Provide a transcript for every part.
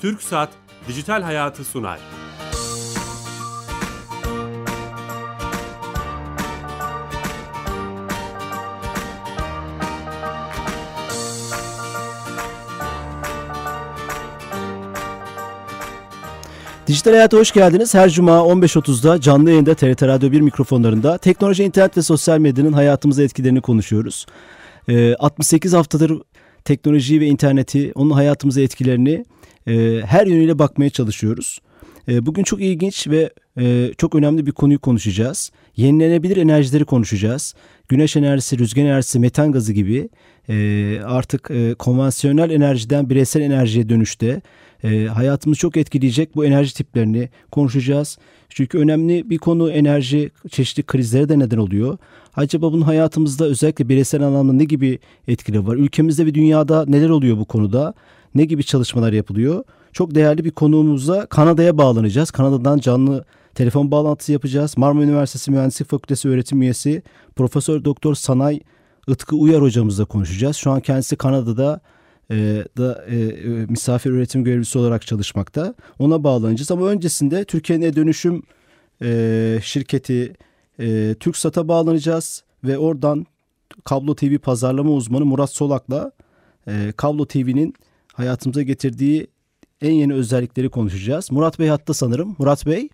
Türk Saat Dijital Hayatı sunar. Dijital Hayat'a hoş geldiniz. Her cuma 15.30'da canlı yayında TRT Radyo 1 mikrofonlarında teknoloji, internet ve sosyal medyanın hayatımıza etkilerini konuşuyoruz. Ee, 68 haftadır teknolojiyi ve interneti, onun hayatımıza etkilerini e, her yönüyle bakmaya çalışıyoruz. E, bugün çok ilginç ve e, çok önemli bir konuyu konuşacağız. Yenilenebilir enerjileri konuşacağız. Güneş enerjisi, rüzgar enerjisi, metan gazı gibi e, artık e, konvansiyonel enerjiden bireysel enerjiye dönüşte e, hayatımızı çok etkileyecek bu enerji tiplerini konuşacağız. Çünkü önemli bir konu enerji çeşitli krizlere de neden oluyor. Acaba bunun hayatımızda özellikle bireysel anlamda ne gibi etkileri var? Ülkemizde ve dünyada neler oluyor bu konuda? Ne gibi çalışmalar yapılıyor? Çok değerli bir konuğumuzla Kanada'ya bağlanacağız. Kanada'dan canlı telefon bağlantısı yapacağız. Marmara Üniversitesi Mühendislik Fakültesi öğretim üyesi Profesör Doktor Sanay Itkı Uyar hocamızla konuşacağız. Şu an kendisi Kanada'da e, da e, e, misafir öğretim görevlisi olarak çalışmakta. Ona bağlanacağız ama öncesinde Türkiye'nin dönüşüm e, şirketi e, TürkSat'a bağlanacağız ve oradan Kablo TV pazarlama uzmanı Murat Solak'la e, Kablo TV'nin hayatımıza getirdiği en yeni özellikleri konuşacağız. Murat Bey hatta sanırım. Murat Bey.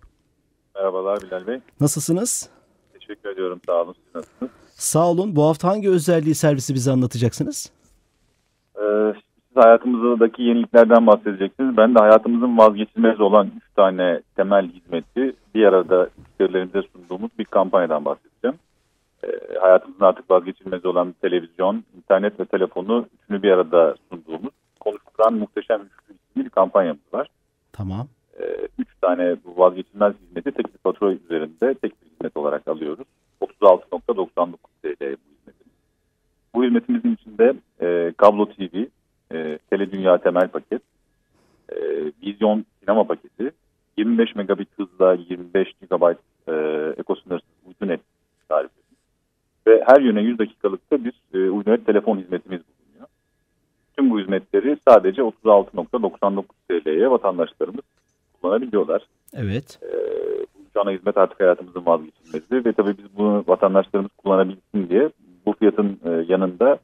Merhabalar Bilal Bey. Nasılsınız? Teşekkür ediyorum. Sağ olun. Siz nasılsınız? Sağ olun. Bu hafta hangi özelliği servisi bize anlatacaksınız? Ee, siz hayatımızdaki yeniliklerden bahsedeceksiniz. Ben de hayatımızın vazgeçilmez olan üç tane temel hizmeti bir arada müşterilerimize sunduğumuz bir kampanyadan bahsedeceğim. Ee, hayatımızın artık vazgeçilmez olan televizyon, internet ve telefonu üçünü bir arada sunduğumuz konuşturan muhteşem bir kampanyamız var. Tamam. Ee, üç tane bu vazgeçilmez hizmeti tek bir fatura üzerinde tek bir hizmet olarak alıyoruz. 36.99 TL bu hizmetimiz. Bu hizmetimizin içinde e, kablo TV, e, Tele Dünya temel paket, e, vizyon sinema paketi, 25 megabit hızla 25 GB e, ekosınırsız uydu net tarif ediyoruz. Ve her yöne 100 dakikalıkta bir e, uydu net telefon hizmetimiz bulunuyor. Tüm bu hizmetleri sadece 36.99 TL'ye vatandaşlarımız kullanabiliyorlar. Evet. E, şu ana hizmet artık hayatımızın vazgeçilmezi ve tabii biz bunu vatandaşlarımız kullanabilsin diye bu fiyatın e, yanında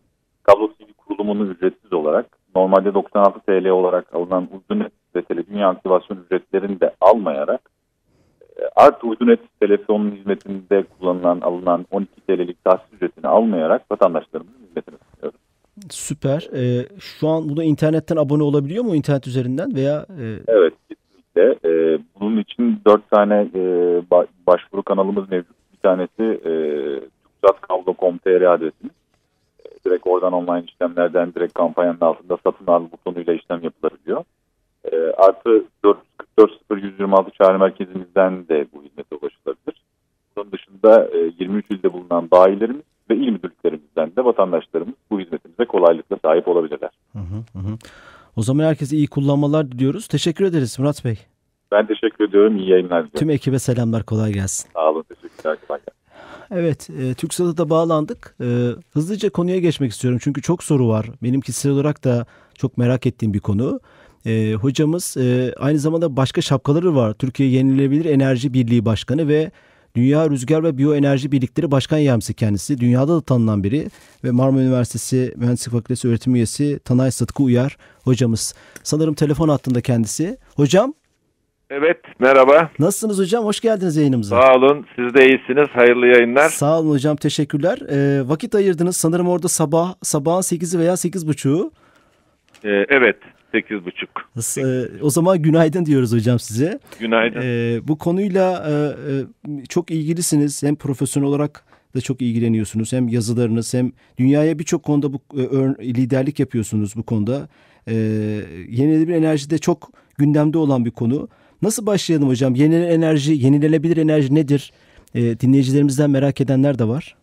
kablo TV kurulumunu ücretsiz olarak normalde 96 TL olarak alınan uydunet ve dünya aktivasyon ücretlerini de almayarak e, artı uydunet telefonun hizmetinde kullanılan alınan 12 TL'lik tahsis ücretini almayarak vatandaşlarımızın hizmetine. Süper. Ee, şu an buna internetten abone olabiliyor mu internet üzerinden veya? E... Evet kesinlikle. Ee, bunun için dört tane e, başvuru kanalımız mevcut. Bir tanesi e, tuksatkablo.com.tr adresimiz direkt oradan online işlemlerden direkt kampanyanın altında satın al butonuyla işlem yapılabiliyor. E, artı 444 126 çağrı merkezimizden de bu hizmete ulaşılabilir. Bunun dışında e, 23 ilde bulunan bayilerimiz ve il müdürlüklerimizden de vatandaşlarımız bu hizmetimize kolaylıkla sahip olabilirler. Hı hı hı. O zaman herkese iyi kullanmalar diliyoruz. Teşekkür ederiz Murat Bey. Ben teşekkür ediyorum. İyi yayınlar diliyorum. Tüm ekibe selamlar. Kolay gelsin. Sağ olun. Teşekkürler. Kolay gelsin. Evet, e, TürkSat'a da bağlandık. E, hızlıca konuya geçmek istiyorum çünkü çok soru var. Benim kişisel olarak da çok merak ettiğim bir konu. E, hocamız e, aynı zamanda başka şapkaları var. Türkiye Yenilenebilir Enerji Birliği Başkanı ve Dünya Rüzgar ve Biyoenerji Birlikleri Başkan Yardımcısı kendisi. Dünyada da tanınan biri ve Marmara Üniversitesi Mühendislik Fakültesi öğretim üyesi Tanay Sıtkı Uyar hocamız. Sanırım telefon hattında kendisi. Hocam Evet, merhaba. Nasılsınız hocam? Hoş geldiniz yayınımıza. Sağ olun, siz de iyisiniz. Hayırlı yayınlar. Sağ olun hocam, teşekkürler. Ee, vakit ayırdınız. Sanırım orada sabah sabahın 8'i veya 8.30'u. Ee, evet, 8.30. Ee, o zaman günaydın diyoruz hocam size. Günaydın. Ee, bu konuyla e, e, çok ilgilisiniz. Hem profesyonel olarak da çok ilgileniyorsunuz. Hem yazılarınız hem dünyaya birçok konuda bu e, liderlik yapıyorsunuz bu konuda. Ee, yenilenebilir enerjide çok gündemde olan bir konu. Nasıl başlayalım hocam? Yenilenebilir enerji, yenilenebilir enerji nedir? E, dinleyicilerimizden merak edenler de var.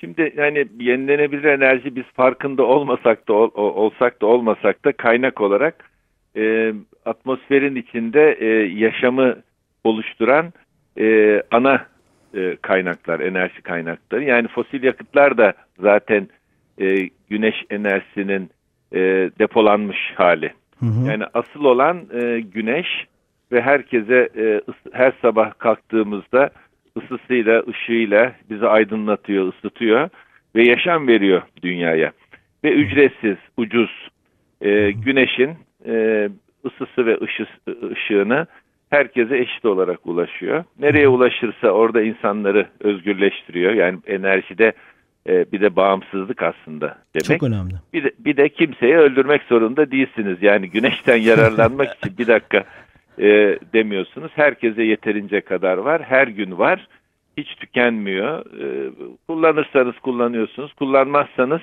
Şimdi yani yenilenebilir enerji biz farkında olmasak da ol, olsak da olmasak da kaynak olarak e, atmosferin içinde e, yaşamı oluşturan e, ana e, kaynaklar, enerji kaynakları. Yani fosil yakıtlar da zaten e, güneş enerjisinin e, depolanmış hali. Hı hı. Yani asıl olan e, güneş ve herkese e, her sabah kalktığımızda ısısıyla, ışığıyla bizi aydınlatıyor, ısıtıyor ve yaşam veriyor dünyaya. Ve ücretsiz, ucuz e, güneşin e, ısısı ve ışı, ışığını herkese eşit olarak ulaşıyor. Nereye ulaşırsa orada insanları özgürleştiriyor. Yani enerjide e, bir de bağımsızlık aslında demek. Çok önemli. Bir de, bir de kimseyi öldürmek zorunda değilsiniz. Yani güneşten yararlanmak için bir dakika e, demiyorsunuz. Herkese yeterince kadar var. Her gün var. Hiç tükenmiyor. E, kullanırsanız kullanıyorsunuz. Kullanmazsanız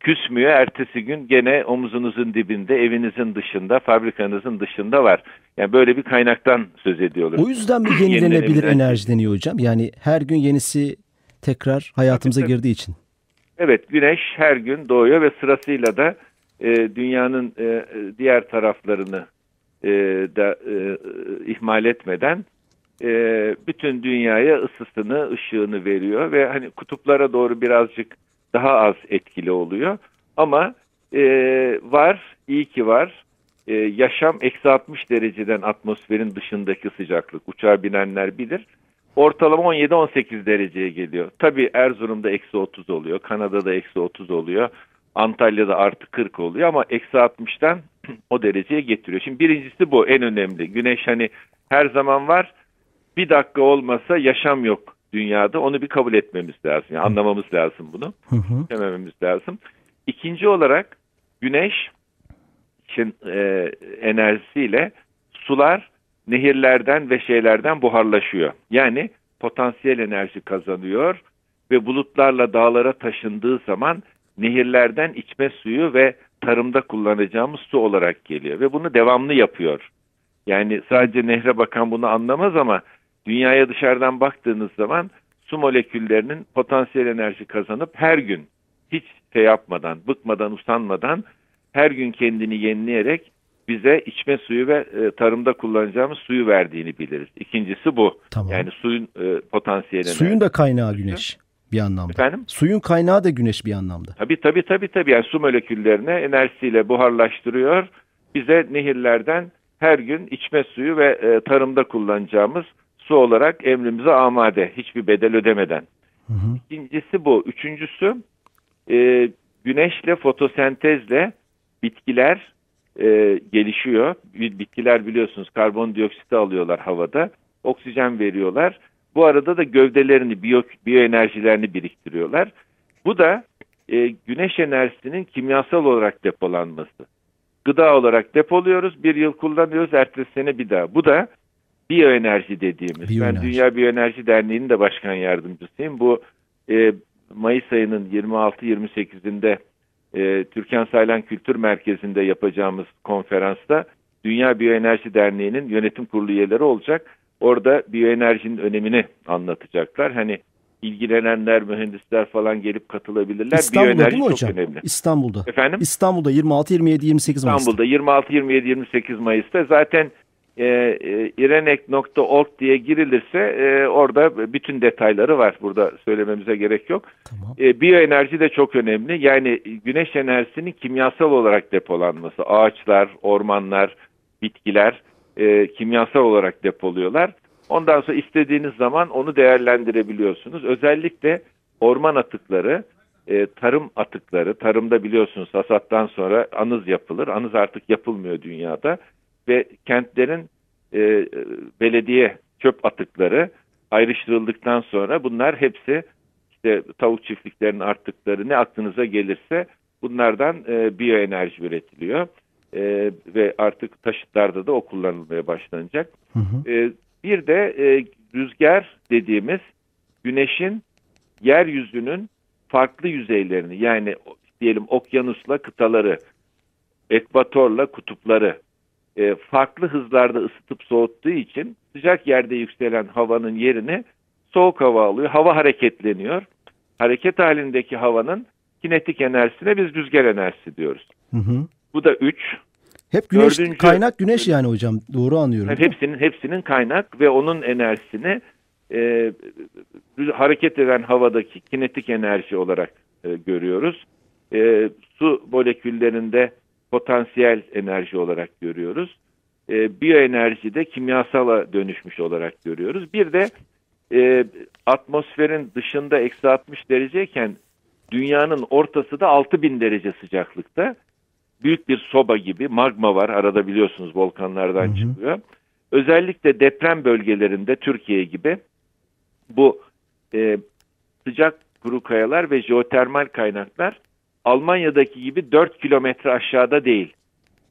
küsmüyor. Ertesi gün gene omuzunuzun dibinde, evinizin dışında, fabrikanızın dışında var. Yani böyle bir kaynaktan söz ediyoruz. O yüzden mi yenilenebilir Yenilenebilir enerji deniyor hocam? Yani her gün yenisi tekrar hayatımıza tabii. girdiği için. Evet güneş her gün doğuyor ve sırasıyla da e, dünyanın e, e, diğer taraflarını e, da e, ihmal etmeden e, bütün dünyaya ısısını, ışığını veriyor ve hani kutuplara doğru birazcık daha az etkili oluyor. Ama e, var, iyi ki var. E, yaşam eksi 60 dereceden atmosferin dışındaki sıcaklık. Uçağa binenler bilir. Ortalama 17-18 dereceye geliyor. Tabii Erzurum'da eksi 30 oluyor. Kanada'da eksi 30 oluyor. Antalya'da artı 40 oluyor ama eksi 60'tan o dereceye getiriyor. Şimdi birincisi bu en önemli. Güneş hani her zaman var. Bir dakika olmasa yaşam yok dünyada. Onu bir kabul etmemiz lazım. Yani anlamamız lazım bunu. Demememiz lazım. İkinci olarak güneş için e, enerjisiyle sular nehirlerden ve şeylerden buharlaşıyor. Yani potansiyel enerji kazanıyor ve bulutlarla dağlara taşındığı zaman nehirlerden içme suyu ve tarımda kullanacağımız su olarak geliyor ve bunu devamlı yapıyor. Yani sadece nehre bakan bunu anlamaz ama dünyaya dışarıdan baktığınız zaman su moleküllerinin potansiyel enerji kazanıp her gün hiç şey yapmadan, bıkmadan, usanmadan her gün kendini yenileyerek bize içme suyu ve e, tarımda kullanacağımız suyu verdiğini biliriz. İkincisi bu. Tamam. Yani suyun e, potansiyel enerji. Suyun da kaynağı güneş bir anlamda. Efendim? Suyun kaynağı da güneş bir anlamda. Tabii tabii tabii tabii. Yani su moleküllerini enerjisiyle buharlaştırıyor. Bize nehirlerden her gün içme suyu ve e, tarımda kullanacağımız su olarak emrimize amade. Hiçbir bedel ödemeden. Hı hı. İkincisi bu. Üçüncüsü e, güneşle fotosentezle bitkiler e, gelişiyor. Bitkiler biliyorsunuz karbondioksit alıyorlar havada. Oksijen veriyorlar. Bu arada da gövdelerini, biyo, biyoenerjilerini biriktiriyorlar. Bu da e, güneş enerjisinin kimyasal olarak depolanması. Gıda olarak depoluyoruz, bir yıl kullanıyoruz, ertesi sene bir daha. Bu da biyoenerji dediğimiz. Biyoenerji. Ben Dünya Biyoenerji Derneği'nin de başkan yardımcısıyım. Bu e, Mayıs ayının 26-28'inde e, Türkan Saylan Kültür Merkezi'nde yapacağımız konferansta Dünya Biyoenerji Derneği'nin yönetim kurulu üyeleri olacak. Orada biyoenerjinin önemini anlatacaklar. Hani ilgilenenler, mühendisler falan gelip katılabilirler. İstanbul'da biyoenerji değil mi çok hocam? önemli. İstanbul'da. Efendim? İstanbul'da 26, 27, 28 Mayıs'ta. İstanbul'da 26, 27, 28 Mayıs'ta zaten e, e, irenek.org diye girilirse e, orada bütün detayları var. Burada söylememize gerek yok. Tamam. E, biyoenerji de çok önemli. Yani güneş enerjisinin kimyasal olarak depolanması. Ağaçlar, ormanlar, bitkiler e, kimyasal olarak depoluyorlar. Ondan sonra istediğiniz zaman onu değerlendirebiliyorsunuz. Özellikle orman atıkları, e, tarım atıkları, tarımda biliyorsunuz hasattan sonra anız yapılır. Anız artık yapılmıyor dünyada ve kentlerin e, belediye çöp atıkları ayrıştırıldıktan sonra bunlar hepsi işte tavuk çiftliklerinin arttıkları ne aklınıza gelirse bunlardan e, biyoenerji üretiliyor. E, ve artık taşıtlarda da o kullanılmaya başlanacak. Hı hı. E, bir de e, rüzgar dediğimiz güneşin yeryüzünün farklı yüzeylerini yani diyelim okyanusla kıtaları, ekvatorla kutupları e, farklı hızlarda ısıtıp soğuttuğu için sıcak yerde yükselen havanın yerini soğuk hava alıyor. Hava hareketleniyor. Hareket halindeki havanın kinetik enerjisine biz rüzgar enerjisi diyoruz. Hı hı. Bu da 3. Hep güneş, Dördüncü- kaynak güneş yani hocam. Doğru anlıyorum. Yani hepsinin hepsinin kaynak ve onun enerjisini e, hareket eden havadaki kinetik enerji olarak e, görüyoruz. E, su moleküllerinde potansiyel enerji olarak görüyoruz. E, biyoenerji de kimyasala dönüşmüş olarak görüyoruz. Bir de e, atmosferin dışında eksi 60 dereceyken dünyanın ortası da 6000 derece sıcaklıkta. Büyük bir soba gibi magma var arada biliyorsunuz volkanlardan hı hı. çıkıyor. Özellikle deprem bölgelerinde Türkiye gibi bu e, sıcak kuru kayalar ve jeotermal kaynaklar Almanya'daki gibi 4 kilometre aşağıda değil.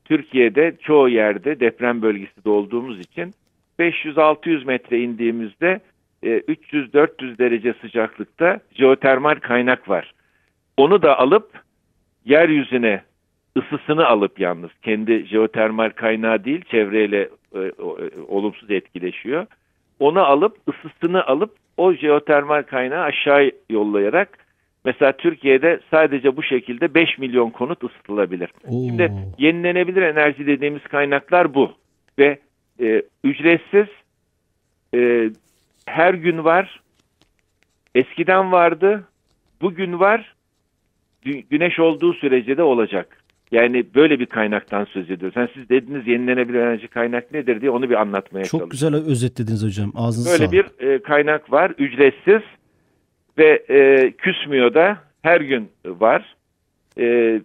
Türkiye'de çoğu yerde deprem bölgesi de olduğumuz için 500-600 metre indiğimizde 300-400 e, derece sıcaklıkta jeotermal kaynak var. Onu da alıp yeryüzüne ısısını alıp yalnız kendi jeotermal kaynağı değil çevreyle e, e, olumsuz etkileşiyor. Onu alıp ısısını alıp o jeotermal kaynağı aşağı yollayarak mesela Türkiye'de sadece bu şekilde 5 milyon konut ısıtılabilir. Oo. Şimdi yenilenebilir enerji dediğimiz kaynaklar bu ve e, ücretsiz e, her gün var. Eskiden vardı. Bugün var. Güneş olduğu sürece de olacak. Yani böyle bir kaynaktan söz ediyoruz. Yani siz dediniz yenilenebilir enerji kaynak nedir diye onu bir anlatmaya Çok Çok güzel özetlediniz hocam. Ağzınıza Böyle sağlık. bir e, kaynak var. Ücretsiz ve e, küsmüyor da her gün var. E, e,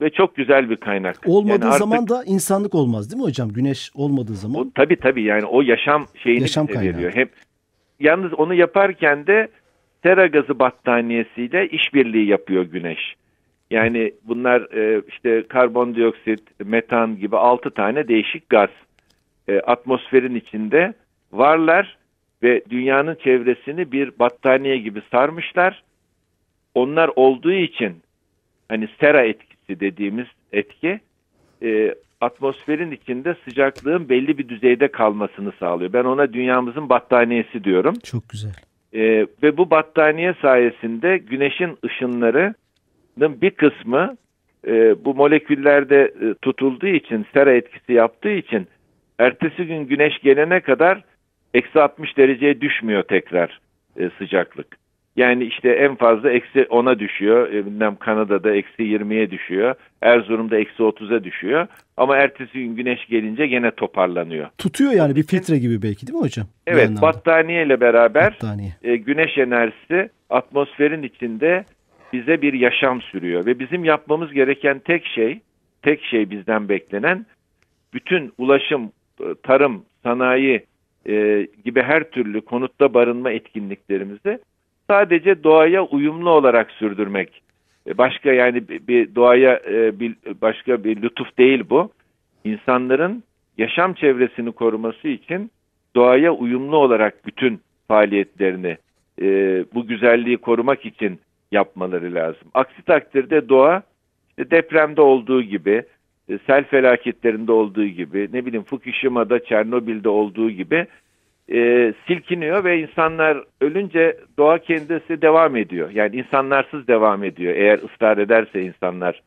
ve çok güzel bir kaynak. Olmadığı yani artık, zaman da insanlık olmaz değil mi hocam? Güneş olmadığı zaman. O, tabii tabii yani o yaşam şeyini yaşam veriyor. Hep yalnız onu yaparken de sera gazı battaniyesiyle işbirliği yapıyor güneş. Yani bunlar e, işte karbondioksit, metan gibi altı tane değişik gaz e, atmosferin içinde varlar ve dünyanın çevresini bir battaniye gibi sarmışlar. Onlar olduğu için hani sera etkisi dediğimiz etki e, atmosferin içinde sıcaklığın belli bir düzeyde kalmasını sağlıyor. Ben ona dünyamızın battaniyesi diyorum. Çok güzel. E, ve bu battaniye sayesinde güneşin ışınlarının bir kısmı e, bu moleküllerde e, tutulduğu için, sera etkisi yaptığı için ertesi gün güneş gelene kadar eksi 60 dereceye düşmüyor tekrar e, sıcaklık. Yani işte en fazla eksi 10'a düşüyor. E, bilmem Kanada'da eksi 20'ye düşüyor. Erzurum'da eksi 30'a düşüyor. Ama ertesi gün güneş gelince gene toparlanıyor. Tutuyor yani bir filtre gibi belki değil mi hocam? Evet battaniye ile beraber battaniye. E, güneş enerjisi atmosferin içinde bize bir yaşam sürüyor. Ve bizim yapmamız gereken tek şey, tek şey bizden beklenen bütün ulaşım, e, tarım, sanayi e, gibi her türlü konutta barınma etkinliklerimizi sadece doğaya uyumlu olarak sürdürmek. E, başka yani bir doğaya e, bir başka bir lütuf değil bu. İnsanların yaşam çevresini koruması için doğaya uyumlu olarak bütün faaliyetlerini bu güzelliği korumak için yapmaları lazım. Aksi takdirde doğa işte depremde olduğu gibi, sel felaketlerinde olduğu gibi, ne bileyim Fukushima'da, Çernobil'de olduğu gibi e, silkiniyor ve insanlar ölünce doğa kendisi devam ediyor. Yani insanlarsız devam ediyor. Eğer ısrar ederse insanlar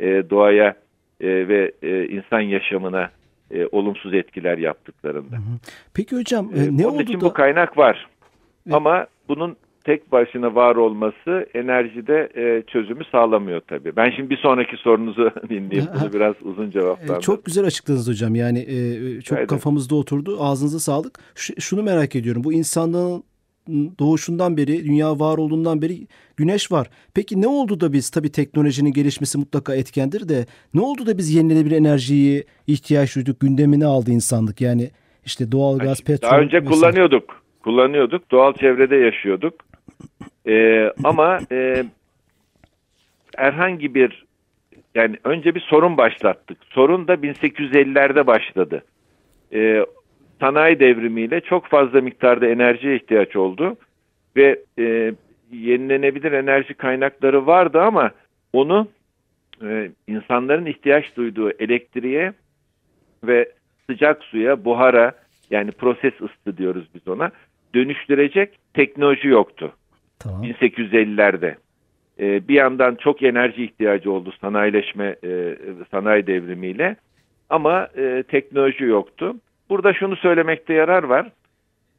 e, doğaya e, ve e, insan yaşamına e, olumsuz etkiler yaptıklarında. Peki hocam e, ne Onun oldu için da... bu kaynak var. Evet. Ama bunun tek başına var olması enerjide e, çözümü sağlamıyor tabii. Ben şimdi bir sonraki sorunuzu dinleyeyim. Bunu biraz uzun cevaplandım. Çok güzel açıkladınız hocam. Yani e, çok Aynen. kafamızda oturdu. Ağzınıza sağlık. Ş- şunu merak ediyorum. Bu insanlığın doğuşundan beri, dünya var olduğundan beri güneş var. Peki ne oldu da biz tabii teknolojinin gelişmesi mutlaka etkendir de ne oldu da biz yenilenebilir enerjiyi ihtiyaç duyduk, gündemine aldı insanlık? Yani işte doğal gaz, petrol. Daha önce mesela. kullanıyorduk. Kullanıyorduk. Doğal çevrede yaşıyorduk. E, ama e, herhangi bir yani önce bir sorun başlattık. Sorun da 1850'lerde başladı. E, sanayi devrimiyle çok fazla miktarda enerjiye ihtiyaç oldu ve e, yenilenebilir enerji kaynakları vardı ama onu e, insanların ihtiyaç duyduğu elektriğe ve sıcak suya, buhara yani proses ısı diyoruz biz ona dönüştürecek teknoloji yoktu. Tamam. 1850'lerde. Ee, bir yandan çok enerji ihtiyacı oldu sanayileşme, e, sanayi devrimiyle ama e, teknoloji yoktu. Burada şunu söylemekte yarar var.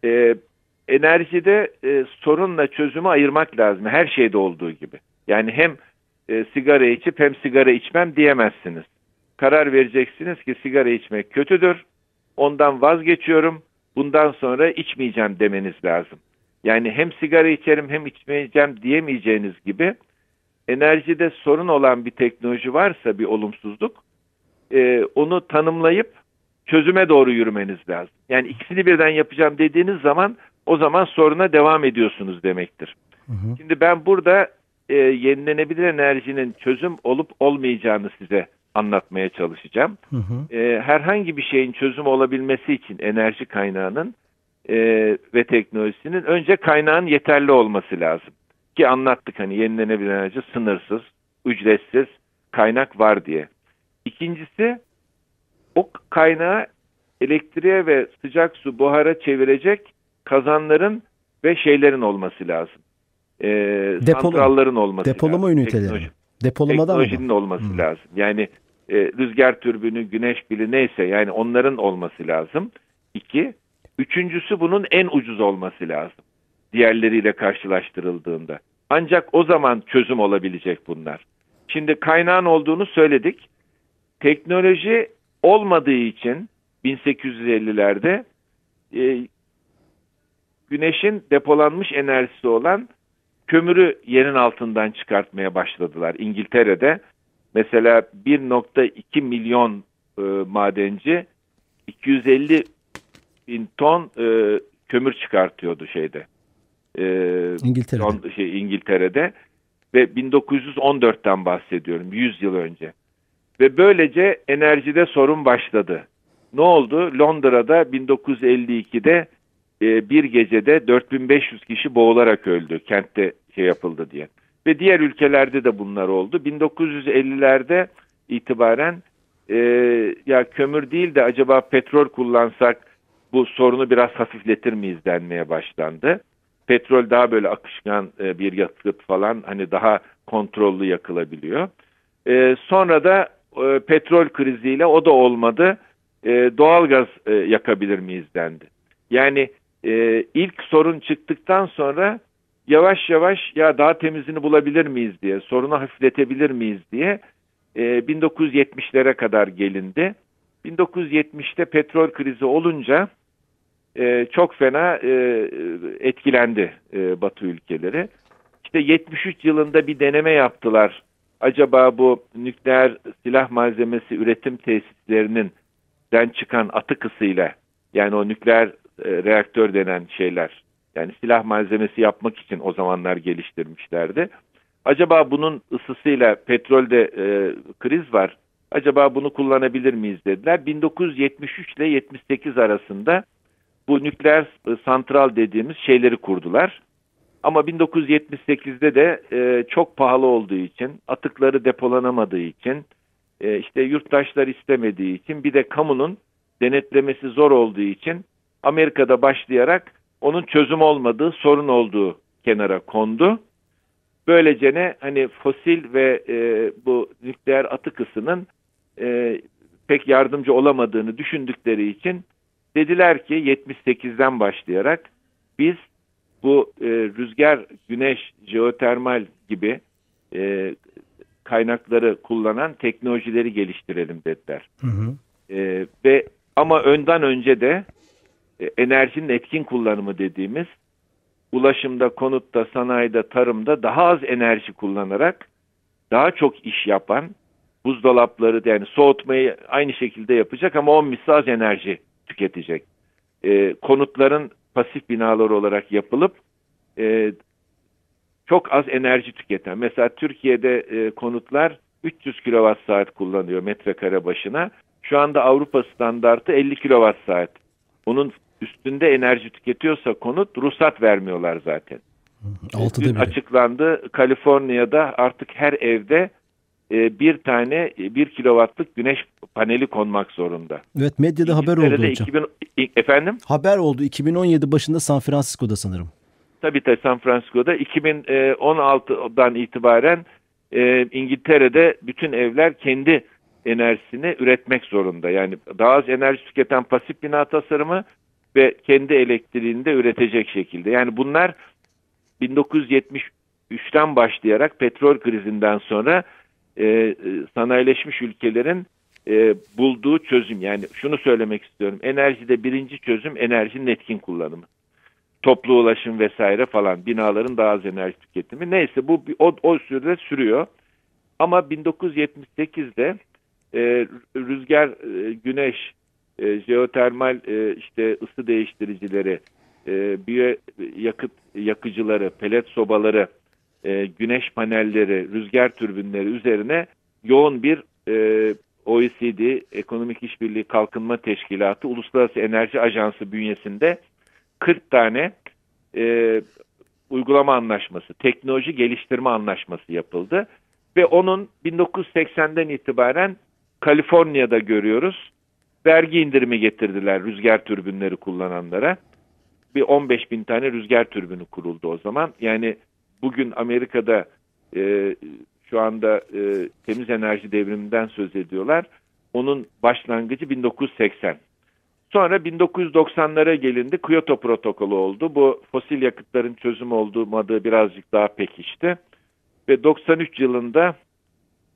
E, enerjide e, sorunla çözümü ayırmak lazım. Her şeyde olduğu gibi. Yani hem e, sigara içip hem sigara içmem diyemezsiniz. Karar vereceksiniz ki sigara içmek kötüdür. Ondan vazgeçiyorum. Bundan sonra içmeyeceğim demeniz lazım. Yani hem sigara içerim hem içmeyeceğim diyemeyeceğiniz gibi enerjide sorun olan bir teknoloji varsa bir olumsuzluk e, onu tanımlayıp çözüme doğru yürümeniz lazım. Yani ikisini birden yapacağım dediğiniz zaman o zaman soruna devam ediyorsunuz demektir. Hı hı. Şimdi ben burada e, yenilenebilir enerjinin çözüm olup olmayacağını size anlatmaya çalışacağım. Hı hı. E, herhangi bir şeyin çözüm olabilmesi için enerji kaynağının e, ve teknolojisinin önce kaynağın yeterli olması lazım. Ki anlattık hani yenilenebilir enerji sınırsız, ücretsiz kaynak var diye. İkincisi o kaynağı elektriğe ve sıcak su buhara çevirecek kazanların ve şeylerin olması lazım. E, Depolama. santralların olması Depolama lazım. üniteleri. Teknoloji, Depolamadan teknolojinin mı? olması hmm. lazım. Yani e, rüzgar türbünü, güneş pili neyse yani onların olması lazım. İki. Üçüncüsü bunun en ucuz olması lazım. Diğerleriyle karşılaştırıldığında. Ancak o zaman çözüm olabilecek bunlar. Şimdi kaynağın olduğunu söyledik. Teknoloji olmadığı için 1850'lerde e, güneşin depolanmış enerjisi olan kömürü yerin altından çıkartmaya başladılar. İngiltere'de mesela 1.2 milyon e, madenci 250 bin ton e, kömür çıkartıyordu şeyde. E, İngiltere'de. Ton, şey, İngiltere'de ve 1914'ten bahsediyorum 100 yıl önce. Ve böylece enerjide sorun başladı. Ne oldu? Londra'da 1952'de e, bir gecede 4500 kişi boğularak öldü kentte şey yapıldı diye. Ve diğer ülkelerde de bunlar oldu. 1950'lerde itibaren e, ya kömür değil de acaba petrol kullansak bu sorunu biraz hafifletir miyiz denmeye başlandı. Petrol daha böyle akışkan e, bir yakıt falan hani daha kontrollü yakılabiliyor. E, sonra da e, petrol kriziyle o da olmadı. Doğalgaz yakabilir miyiz dendi. Yani ilk sorun çıktıktan sonra yavaş yavaş ya daha temizini bulabilir miyiz diye, sorunu hafifletebilir miyiz diye e, 1970'lere kadar gelindi. 1970'te petrol krizi olunca e, çok fena e, etkilendi e, Batı ülkeleri. İşte 73 yılında bir deneme yaptılar. Acaba bu nükleer silah malzemesi üretim tesislerinin den çıkan atık ısıyla yani o nükleer e, reaktör denen şeyler yani silah malzemesi yapmak için o zamanlar geliştirmişlerdi. Acaba bunun ısısıyla petrolde e, kriz var. Acaba bunu kullanabilir miyiz dediler. 1973 ile 78 arasında bu nükleer e, santral dediğimiz şeyleri kurdular. Ama 1978'de de e, çok pahalı olduğu için, atıkları depolanamadığı için, e, işte yurttaşlar istemediği için, bir de kamunun denetlemesi zor olduğu için Amerika'da başlayarak onun çözüm olmadığı, sorun olduğu kenara kondu. Böylece ne hani fosil ve e, bu nükleer atık ısının e, pek yardımcı olamadığını düşündükleri için dediler ki 78'den başlayarak biz bu e, rüzgar, güneş, jeotermal gibi e, kaynakları kullanan teknolojileri geliştirelim dediler. Hı hı. E, ve ama önden önce de e, enerjinin etkin kullanımı dediğimiz ulaşımda, konutta, sanayide, tarımda daha az enerji kullanarak daha çok iş yapan buzdolapları yani soğutmayı aynı şekilde yapacak ama 10 misli az enerji tüketecek. E, konutların pasif binalar olarak yapılıp e, çok az enerji tüketen. Mesela Türkiye'de e, konutlar 300 kWh saat kullanıyor metrekare başına. Şu anda Avrupa standartı 50 kWh saat. Bunun üstünde enerji tüketiyorsa konut ruhsat vermiyorlar zaten. Altıda açıklandı. Kaliforniya'da artık her evde e, bir tane e, bir kilowattlık güneş paneli konmak zorunda. Evet medyada haber oldu hocam. 2000, efendim? Haber oldu 2017 başında San Francisco'da sanırım. Tabii tabii San Francisco'da 2016'dan itibaren e, İngiltere'de bütün evler kendi enerjisini üretmek zorunda. Yani daha az enerji tüketen pasif bina tasarımı ve kendi elektriğini de üretecek şekilde. Yani bunlar 1973 2003'ten başlayarak petrol krizinden sonra e, sanayileşmiş ülkelerin e, bulduğu çözüm. Yani şunu söylemek istiyorum. Enerjide birinci çözüm enerjinin etkin kullanımı. Toplu ulaşım vesaire falan binaların daha az enerji tüketimi. Neyse bu o, o sürede sürüyor. Ama 1978'de e, rüzgar, e, güneş, e, jeotermal e, işte ısı değiştiricileri, e, biyo yakıt yakıcıları, pelet sobaları, e, güneş panelleri, rüzgar türbinleri üzerine yoğun bir e, OECD, Ekonomik İşbirliği Kalkınma Teşkilatı, Uluslararası Enerji Ajansı bünyesinde 40 tane e, uygulama anlaşması, teknoloji geliştirme anlaşması yapıldı. Ve onun 1980'den itibaren Kaliforniya'da görüyoruz. Vergi indirimi getirdiler rüzgar türbinleri kullananlara. Bir 15 bin tane rüzgar türbünü kuruldu o zaman. Yani bugün Amerika'da e, şu anda e, temiz enerji devriminden söz ediyorlar. Onun başlangıcı 1980. Sonra 1990'lara gelindi. Kyoto protokolü oldu. Bu fosil yakıtların çözüm olmadığı birazcık daha pekişti. Ve 93 yılında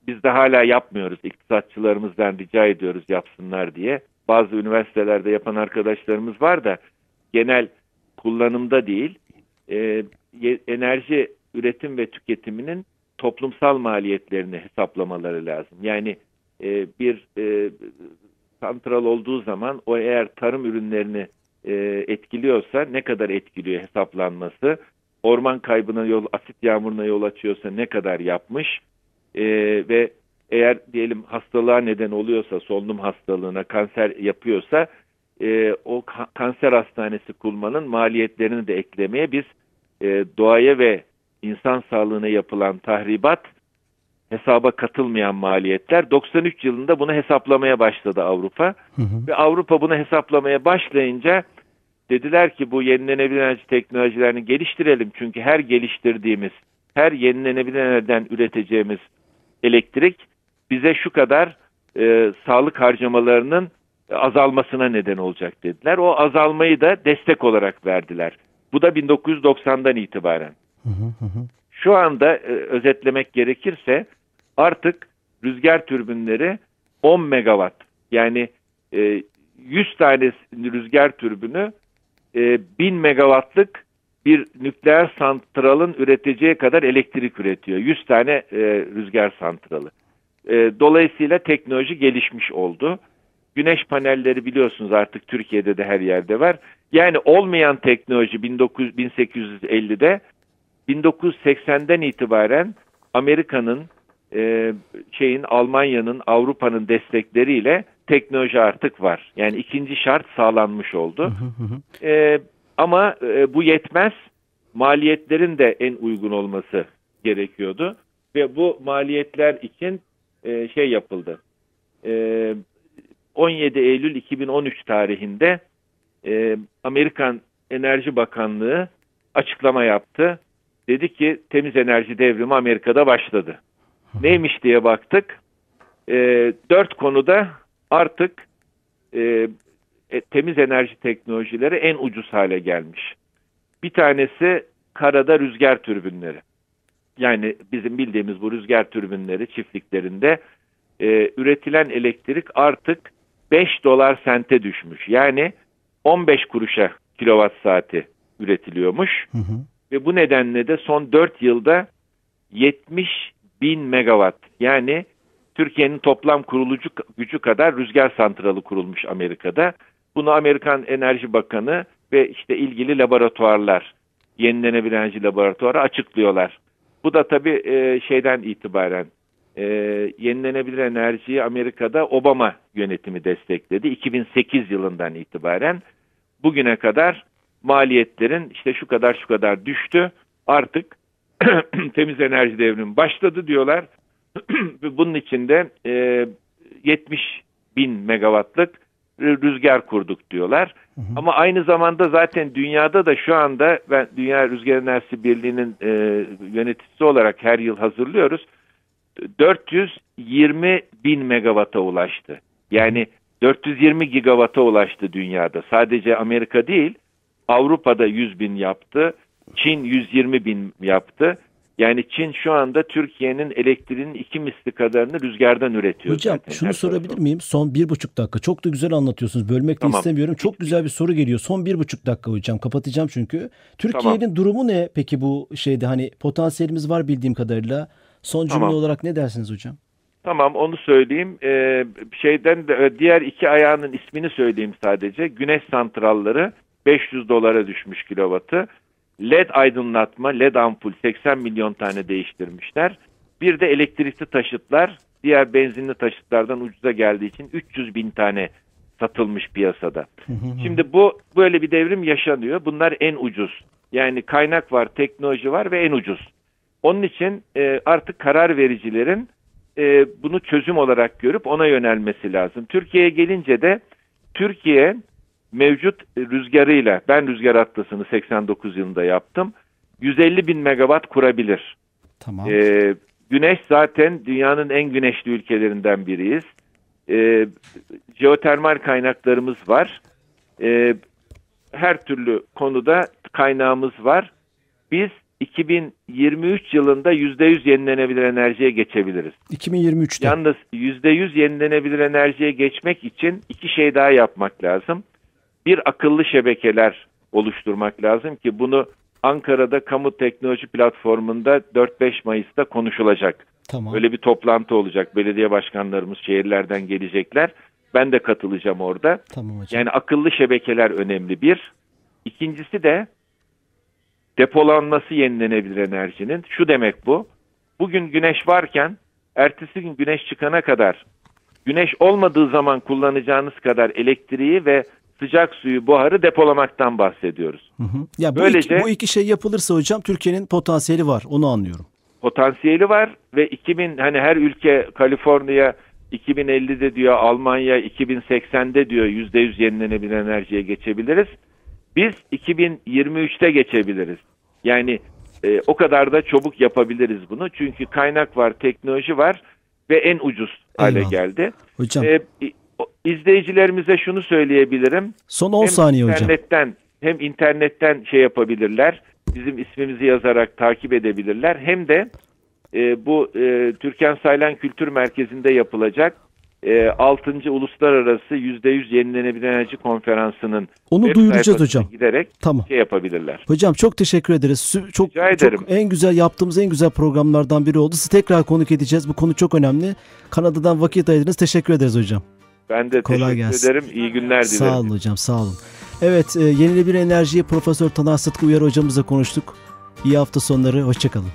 biz de hala yapmıyoruz. İktisatçılarımızdan rica ediyoruz yapsınlar diye. Bazı üniversitelerde yapan arkadaşlarımız var da genel kullanımda değil. E, enerji üretim ve tüketiminin toplumsal maliyetlerini hesaplamaları lazım. Yani e, bir e, santral olduğu zaman o eğer tarım ürünlerini e, etkiliyorsa ne kadar etkiliyor hesaplanması, orman kaybına yol, asit yağmuruna yol açıyorsa ne kadar yapmış e, ve eğer diyelim hastalığa neden oluyorsa, solunum hastalığına, kanser yapıyorsa e, o ka kanser hastanesi kurmanın maliyetlerini de eklemeye biz e, doğaya ve insan sağlığına yapılan tahribat hesaba katılmayan maliyetler 93 yılında bunu hesaplamaya başladı Avrupa. Hı hı. Ve Avrupa bunu hesaplamaya başlayınca dediler ki bu yenilenebilir enerji teknolojilerini geliştirelim. Çünkü her geliştirdiğimiz, her yenilenebilir enerjiden üreteceğimiz elektrik bize şu kadar e, sağlık harcamalarının azalmasına neden olacak dediler. O azalmayı da destek olarak verdiler. Bu da 1990'dan itibaren. Şu anda e, özetlemek gerekirse artık rüzgar türbinleri 10 megawatt yani e, 100 tane rüzgar türbünü e, 1000 megawattlık bir nükleer santralın üreteceği kadar elektrik üretiyor. 100 tane e, rüzgar santralı. E, dolayısıyla teknoloji gelişmiş oldu. Güneş panelleri biliyorsunuz artık Türkiye'de de her yerde var. Yani olmayan teknoloji 19, 1850'de 1980'den itibaren Amerika'nın e, şeyin Almanya'nın Avrupa'nın destekleriyle teknoloji artık var. Yani ikinci şart sağlanmış oldu. e, ama e, bu yetmez. Maliyetlerin de en uygun olması gerekiyordu ve bu maliyetler için e, şey yapıldı. E, 17 Eylül 2013 tarihinde e, Amerikan Enerji Bakanlığı açıklama yaptı. Dedi ki temiz enerji devrimi Amerika'da başladı. Neymiş diye baktık. E, dört konuda artık e, e, temiz enerji teknolojileri en ucuz hale gelmiş. Bir tanesi karada rüzgar türbinleri. Yani bizim bildiğimiz bu rüzgar türbinleri çiftliklerinde e, üretilen elektrik artık 5 dolar sente düşmüş. Yani 15 kuruşa kilowatt saati üretiliyormuş. Hı hı. Ve bu nedenle de son 4 yılda 70 bin megawatt yani Türkiye'nin toplam kurulucu gücü kadar rüzgar santralı kurulmuş Amerika'da. Bunu Amerikan Enerji Bakanı ve işte ilgili laboratuvarlar, yenilenebilir enerji laboratuvarı açıklıyorlar. Bu da tabii e, şeyden itibaren e, yenilenebilir enerjiyi Amerika'da Obama yönetimi destekledi. 2008 yılından itibaren bugüne kadar maliyetlerin işte şu kadar şu kadar düştü. Artık temiz enerji devrimi başladı diyorlar. Bunun içinde e, 70 bin megawattlık rüzgar kurduk diyorlar. Hı hı. Ama aynı zamanda zaten dünyada da şu anda ben Dünya Rüzgar Enerjisi Birliği'nin e, yöneticisi olarak her yıl hazırlıyoruz. 420 bin megawata ulaştı. Yani 420 gigawata ulaştı dünyada. Sadece Amerika değil, Avrupa'da 100 bin yaptı, Çin 120 bin yaptı. Yani Çin şu anda Türkiye'nin elektriğinin iki misli kadarını rüzgardan üretiyor. Hocam zaten şunu sorabilir tarafı. miyim? Son bir buçuk dakika. Çok da güzel anlatıyorsunuz. Bölmek de Tamam. istemiyorum. Çok güzel bir soru geliyor. Son bir buçuk dakika hocam. Kapatacağım çünkü. Türkiye'nin durumu ne peki bu şeyde? Hani potansiyelimiz var bildiğim kadarıyla. Son cümle Tamam. olarak ne dersiniz hocam? Tamam onu söyleyeyim. Ee, şeyden de diğer iki ayağının ismini söyleyeyim sadece. Güneş santralları 500 dolara düşmüş kilovatı. LED aydınlatma, LED ampul 80 milyon tane değiştirmişler. Bir de elektrikli taşıtlar diğer benzinli taşıtlardan ucuza geldiği için 300 bin tane satılmış piyasada. Şimdi bu böyle bir devrim yaşanıyor. Bunlar en ucuz. Yani kaynak var, teknoloji var ve en ucuz. Onun için e, artık karar vericilerin e, bunu çözüm olarak görüp ona yönelmesi lazım. Türkiye'ye gelince de Türkiye mevcut rüzgarıyla ben rüzgar atlasını 89 yılında yaptım. 150 bin megawatt kurabilir. Tamam. Ee, güneş zaten dünyanın en güneşli ülkelerinden biriyiz. Ee, jeotermal kaynaklarımız var. Ee, her türlü konuda kaynağımız var. Biz 2023 yılında %100 yenilenebilir enerjiye geçebiliriz. 2023'te. Yalnız %100 yenilenebilir enerjiye geçmek için iki şey daha yapmak lazım. Bir akıllı şebekeler oluşturmak lazım ki bunu Ankara'da Kamu Teknoloji Platformu'nda 4-5 Mayıs'ta konuşulacak. Tamam. Böyle bir toplantı olacak. Belediye başkanlarımız şehirlerden gelecekler. Ben de katılacağım orada. Tamam hocam. Yani akıllı şebekeler önemli bir. İkincisi de depolanması yenilenebilir enerjinin. Şu demek bu. Bugün güneş varken ertesi gün güneş çıkana kadar güneş olmadığı zaman kullanacağınız kadar elektriği ve sıcak suyu, buharı depolamaktan bahsediyoruz. Hı hı. Ya bu, Böylece- iki, bu iki şey yapılırsa hocam Türkiye'nin potansiyeli var. Onu anlıyorum. Potansiyeli var ve 2000 hani her ülke Kaliforniya 2050'de diyor, Almanya 2080'de diyor %100 yenilenebilir enerjiye geçebiliriz. Biz 2023'te geçebiliriz. Yani e, o kadar da çabuk yapabiliriz bunu. Çünkü kaynak var, teknoloji var ve en ucuz hale Eyvallah. geldi. Hocam E, izleyicilerimize şunu söyleyebilirim. son 10 hem saniye hocam. internetten hem internetten şey yapabilirler. Bizim ismimizi yazarak takip edebilirler. Hem de e, bu e, Türkan Saylan Kültür Merkezi'nde yapılacak e, 6. Uluslararası %100 Yenilenebilir Enerji Konferansı'nın Onu duyuracağız hocam. giderek Tamam. şey yapabilirler. Hocam çok teşekkür ederiz. Çok, Rica ederim. çok en güzel yaptığımız en güzel programlardan biri oldu. Sizi tekrar konuk edeceğiz. Bu konu çok önemli. Kanada'dan vakit ayırdınız. Teşekkür ederiz hocam. Ben de Kolay teşekkür gelsin. ederim. İyi günler dilerim. Sağ olun hocam sağ olun. Evet e, yenilenebilir enerjiyi Profesör Taner Sıtkı Uyar hocamızla konuştuk. İyi hafta sonları. Hoşçakalın.